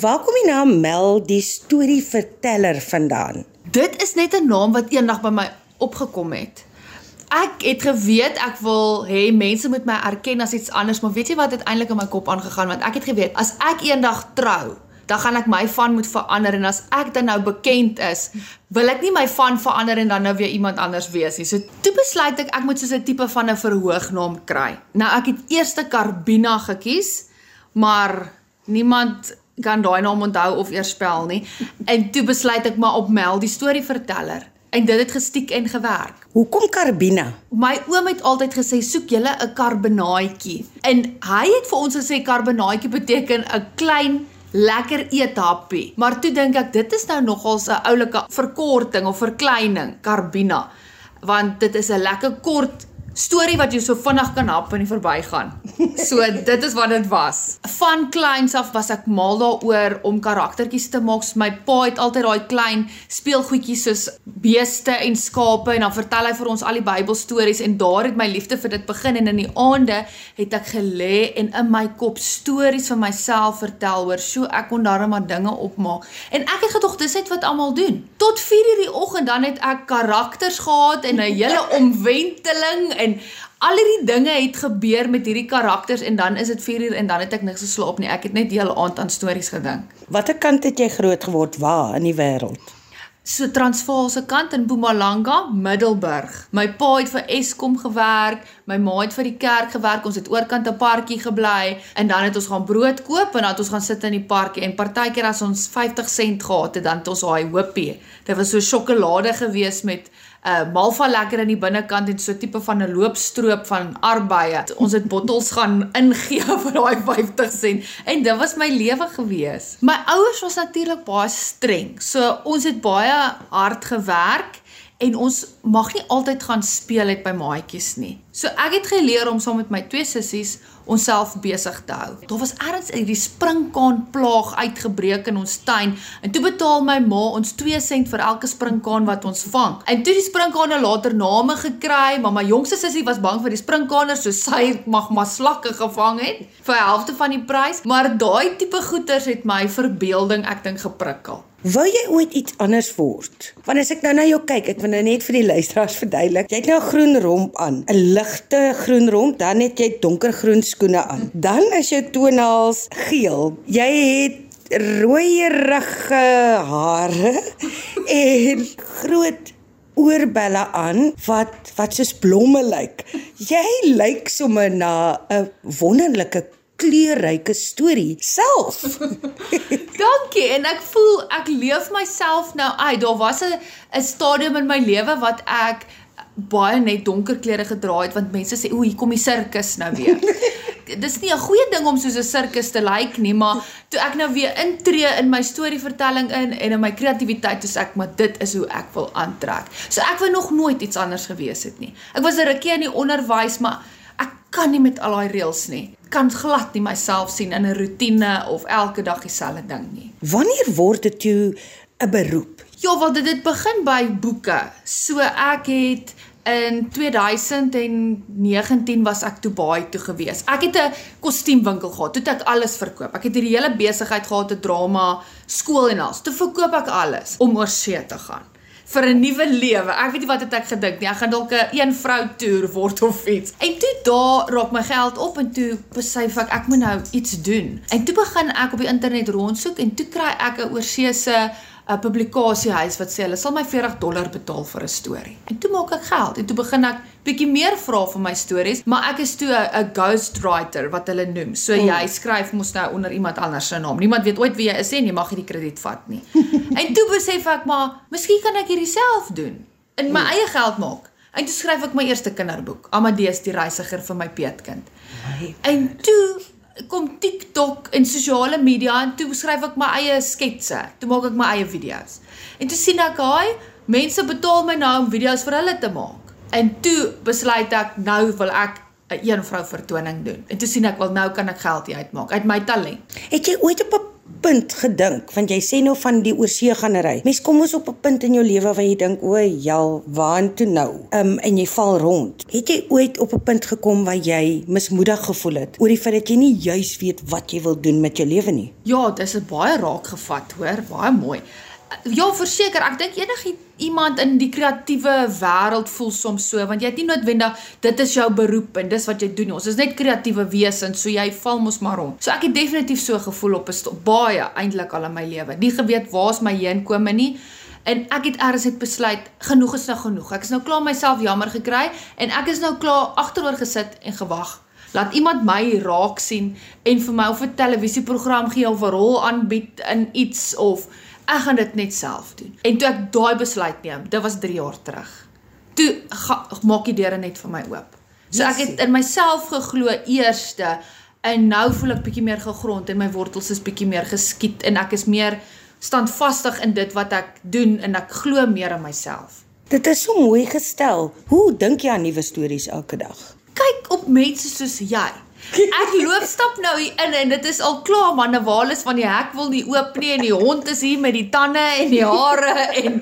Waar kom die naam Mel die storieverteller vandaan? Dit is net 'n naam wat eendag by my opgekom het. Ek het geweet ek wil hê mense moet my erken as iets anders, maar weet jy wat uiteindelik in my kop aangegaan want ek het geweet as ek eendag trou, dan gaan ek my van moet verander en as ek dan nou bekend is, wil ek nie my van verander en dan nou weer iemand anders wees nie. So toe besluit ek ek moet soos 'n tipe van 'n verhoognaam kry. Nou ek het eers Karbina gekies, maar niemand kan daai naam onthou of eers spel nie. En toe besluit ek maar op Mel die storieverteller. En dit het gestiek en gewerk. Hoekom Karbina? My oom het altyd gesê soek julle 'n karbonaatjie. En hy het vir ons gesê karbonaatjie beteken 'n klein lekker eethappie. Maar toe dink ek dit is nou nogals 'n oulike verkorting of verkleining, karbina. Want dit is 'n lekker kort storie wat jy so vinnig kan hap in die verbygaan. So dit is wat dit was. Van kleins af was ek mal daaroor om karaktertjies te maak. My pa het altyd daai klein speelgoedjies soos beeste en skape en dan vertel hy vir ons al die Bybelstories en daar het my liefde vir dit begin en in die aande het ek gelê en in my kop stories vir myself vertel oor so ek kon darm maar dinge opmaak. En ek het gedog dis net wat almal doen. Tot 4:00 die oggend dan het ek karakters gehad en 'n hele omwenteling en en al hierdie dinge het gebeur met hierdie karakters en dan is dit 4 uur en dan het ek niks geslaap nie. Ek het net die hele aand aan stories gedink. Watter kant het jy groot geword waar in die wêreld? So Transvaalse kant in Mpumalanga, Middelburg. My pa het vir Eskom gewerk, my ma het vir die kerk gewerk. Ons het oorkant 'n parkie gebly en dan het ons gaan brood koop en dan het ons gaan sit in die parkie en partykeer as ons 50 sent gehad het, dan het ons daai hoopie. Dit was so sjokolade gewees met uh malva lekker in die binnekant en so tipe van 'n loopstroop van arbeie. Ons het bottels gaan ingee vir daai 50 sent en dit was my lewe gewees. My ouers was natuurlik baie streng. So ons het baie hard gewerk en ons mag nie altyd gaan speel uit by maatjies nie. So ek het geleer om saam met my twee sissies onsself besig te hou. Daar was ergens hierdie sprinkaan plaag uitgebreek in ons tuin en toe betaal my ma ons 2 sent vir elke sprinkaan wat ons vang. En toe die sprinkaane later name gekry, maar my jongste sussie was bang vir die sprinkaaners so sy mag maar slakke gevang het vir helfte van die prys, maar daai tipe goeters het my verbeelding ek dink geprikkel. Wou jy ooit iets anders word? Want as ek nou na jou kyk, ek wil nou net vir die luisteraars verduidelik. Jy het nou 'n groen romp aan, 'n ligte groen romp, dan het jy donkergroen skoene aan. Dan is jou toenails geel. Jy het rooierige hare en groot oorbelle aan wat wat soos blomme lyk. Jy lyk sommer na 'n wonderlike kleurryke storie self. Dankie en ek voel ek leef myself nou uit. Daar was 'n 'n stadium in my lewe wat ek baie net donker klere gedra het want mense sê o, hier kom die sirkus nou weer. Dis nie 'n goeie ding om soos 'n sirkus te lyk like nie, maar toe ek nou weer intree in my storievertelling in en in my kreatiwiteit, toe sê ek maar dit is hoe ek wil aantrek. So ek wou nog nooit iets anders gewees het nie. Ek was 'n rukkie in die onderwys, maar ek kan nie met al daai reëls nie kan glad nie myself sien in 'n rotine of elke dag dieselfde ding nie. Wanneer word dit toe 'n beroep? Ja, want dit het begin by boeke. So ek het in 2019 was ek toe baie toe gewees. Ek het 'n kostuumwinkel gehad. Toe het ek alles verkoop. Ek het hierdie hele besigheid gehad, 'n drama skool en alles. Toe verkoop ek alles om oor see te gaan vir 'n nuwe lewe. Ek weet nie wat het ek gedink nie. Ek gaan dalk 'n een vrou toer word of iets. En toe daar raak my geld op en toe besef ek ek moet nou iets doen. En toe begin ek op die internet rondsoek en toe kry ek 'n oorsese 'n publikasiehuis wat sê hulle sal my 40 dollar betaal vir 'n storie. En toe maak ek geld en toe begin ek bietjie meer vra vir my stories, maar ek is toe 'n ghostwriter wat hulle noem. So mm. jy skryf mos nou onder iemand anders se naam. Niemand weet ooit wie jy is en jy mag nie die krediet vat nie. en toe besef ek maar, miskien kan ek hierdie self doen en my mm. eie geld maak. En toe skryf ek my eerste kinderboek, Amadeus die reisiger vir my peetkind. En toe kom TikTok en sosiale media en toe skryf ek my eie sketse. Toe maak ek my eie video's. En toe sien ek hy mense betaal my nou om video's vir hulle te maak. En toe besluit ek nou wil ek 'n een vrou vertoning doen. En toe sien ek wel nou kan ek geld uitmaak uit my talent. Het jy ooit op 'n punt gedink want jy sê nou van die oorsee gaan ry. Mens kom ons op 'n punt in jou lewe waar jy dink, "O, ja, waartoe nou?" Um en jy val rond. Het jy ooit op 'n punt gekom waar jy mismoedig gevoel het oor die feit dat jy nie juis weet wat jy wil doen met jou lewe nie? Ja, dis 'n baie raak gevat, hoor, baie mooi. Ja, verseker, ek dink enigiets iemand in die kreatiewe wêreld voel soms so want jy het nie noodwendig dit is jou beroep en dis wat jy doen. Ons is net kreatiewe wesens, so jy val mos maar rond. So ek het definitief so gevoel op 'n baie eintlik al in my lewe. Nie geweet waar's my heenkome nie. En ek het eers het besluit genoeg is nou genoeg. Ek is nou klaar myself jammer gekry en ek is nou klaar agteroor gesit en gewag. Laat iemand my raak sien en vir my of 'n televisieprogram gee of 'n rol aanbied in iets of ek gaan dit net self doen. En toe ek daai besluit neem, dit was 3 jaar terug. Toe ga, maak die deure net vir my oop. So ek het in myself geglo eerste en nou voel ek bietjie meer gegrond en my wortels is bietjie meer geskiet en ek is meer standvastig in dit wat ek doen en ek glo meer in myself. Dit is so mooi gestel. Hoe dink jy aan nuwe stories elke dag? Kyk op mense soos jy. Ek loop stap nou hier in en dit is al klaar man, Nawales van die hek wil nie oop nie en die hond is hier met die tande en die hare en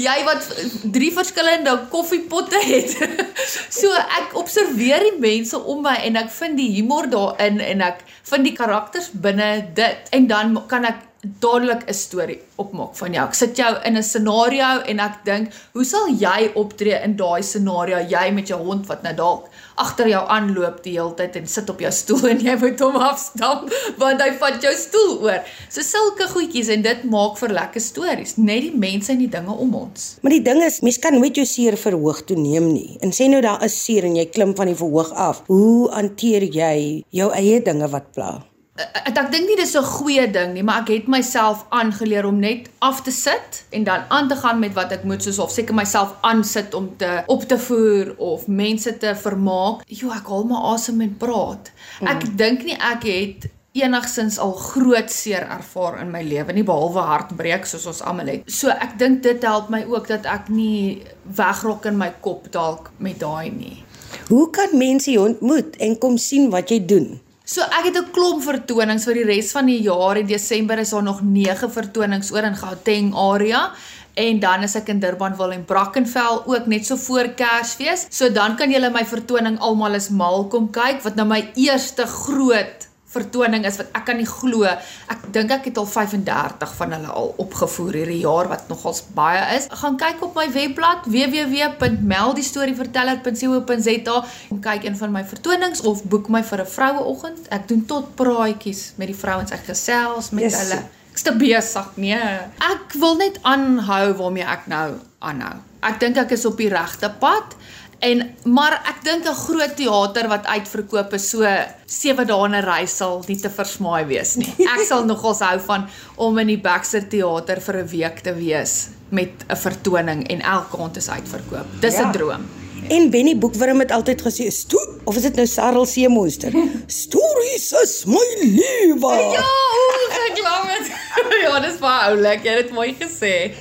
jy wat drie verskillende koffiepotte het. So ek observeer die mense om my en ek vind die humor daarin en ek vind die karakters binne dit en dan kan ek dadelik 'n storie opmaak van jou. Ek sit jou in 'n scenario en ek dink, hoe sal jy optree in daai scenario? Jy met jou hond wat nou dalk agter jou aanloop die hele tyd en sit op jou stoel en jy moet hom afstap want hy vat jou stoel oor. So sulke goedjies en dit maak vir lekker stories, net die mense en die dinge om ons. Maar die ding is, mens kan nooit jou seer verhoog toeneem nie. En sê nou daar is seer en jy klim van die verhoog af. Hoe hanteer jy jou eie dinge wat pla? Ek, ek dink nie dis 'n goeie ding nie, maar ek het myself aangeleer om net af te sit en dan aan te gaan met wat ek moet soos of seker myself aansit om te op te voer of mense te vermaak. Jo, ek haal my asem en praat. Ek mm. dink nie ek het enigsins al groot seer ervaar in my lewe nie behalwe hartbreek soos ons almal het. So ek dink dit help my ook dat ek nie wegrok in my kop dalk met daai nie. Hoe kan mense jou ontmoet en kom sien wat jy doen? So ek het 'n klomp vertonings vir die res van die jaar. In Desember is daar nog 9 vertonings oor in Gauteng area en dan is ek in Durbanville en Brackenfell ook net so voor Kersfees. So dan kan julle my vertoning almal is mal kom kyk wat nou my eerste groot vertoning is wat ek kan nie glo. Ek dink ek het al 35 van hulle al opgevoer hierdie jaar wat nogals baie is. Gaan kyk op my webblad www.meldistorieverteller.co.za en kyk een van my vertonings of boek my vir 'n vroueoggend. Ek doen tot praatjies met die vrouens ek gesels met yes. hulle. Ek's te besig, nee. Ek wil net aanhou waarmee ek nou aanhou. Ek dink ek is op die regte pad. En maar ek dink 'n groot teater wat uitverkoop is so 7 dae in 'n ry sal nie te versmaai wees nie. Ek sal nogals hou van om in die Baxter teater vir 'n week te wees met 'n vertoning en elke aand is uitverkoop. Dis 'n ja. droom. En Benny Boekwurm het altyd gesê, "Sto of is dit nou Sarel Seemonster? Stories is my lewe." Ja, o, geklam het. ja, dis baie oulik. Jy het dit mooi gesê.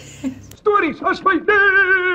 Stories is my lewe.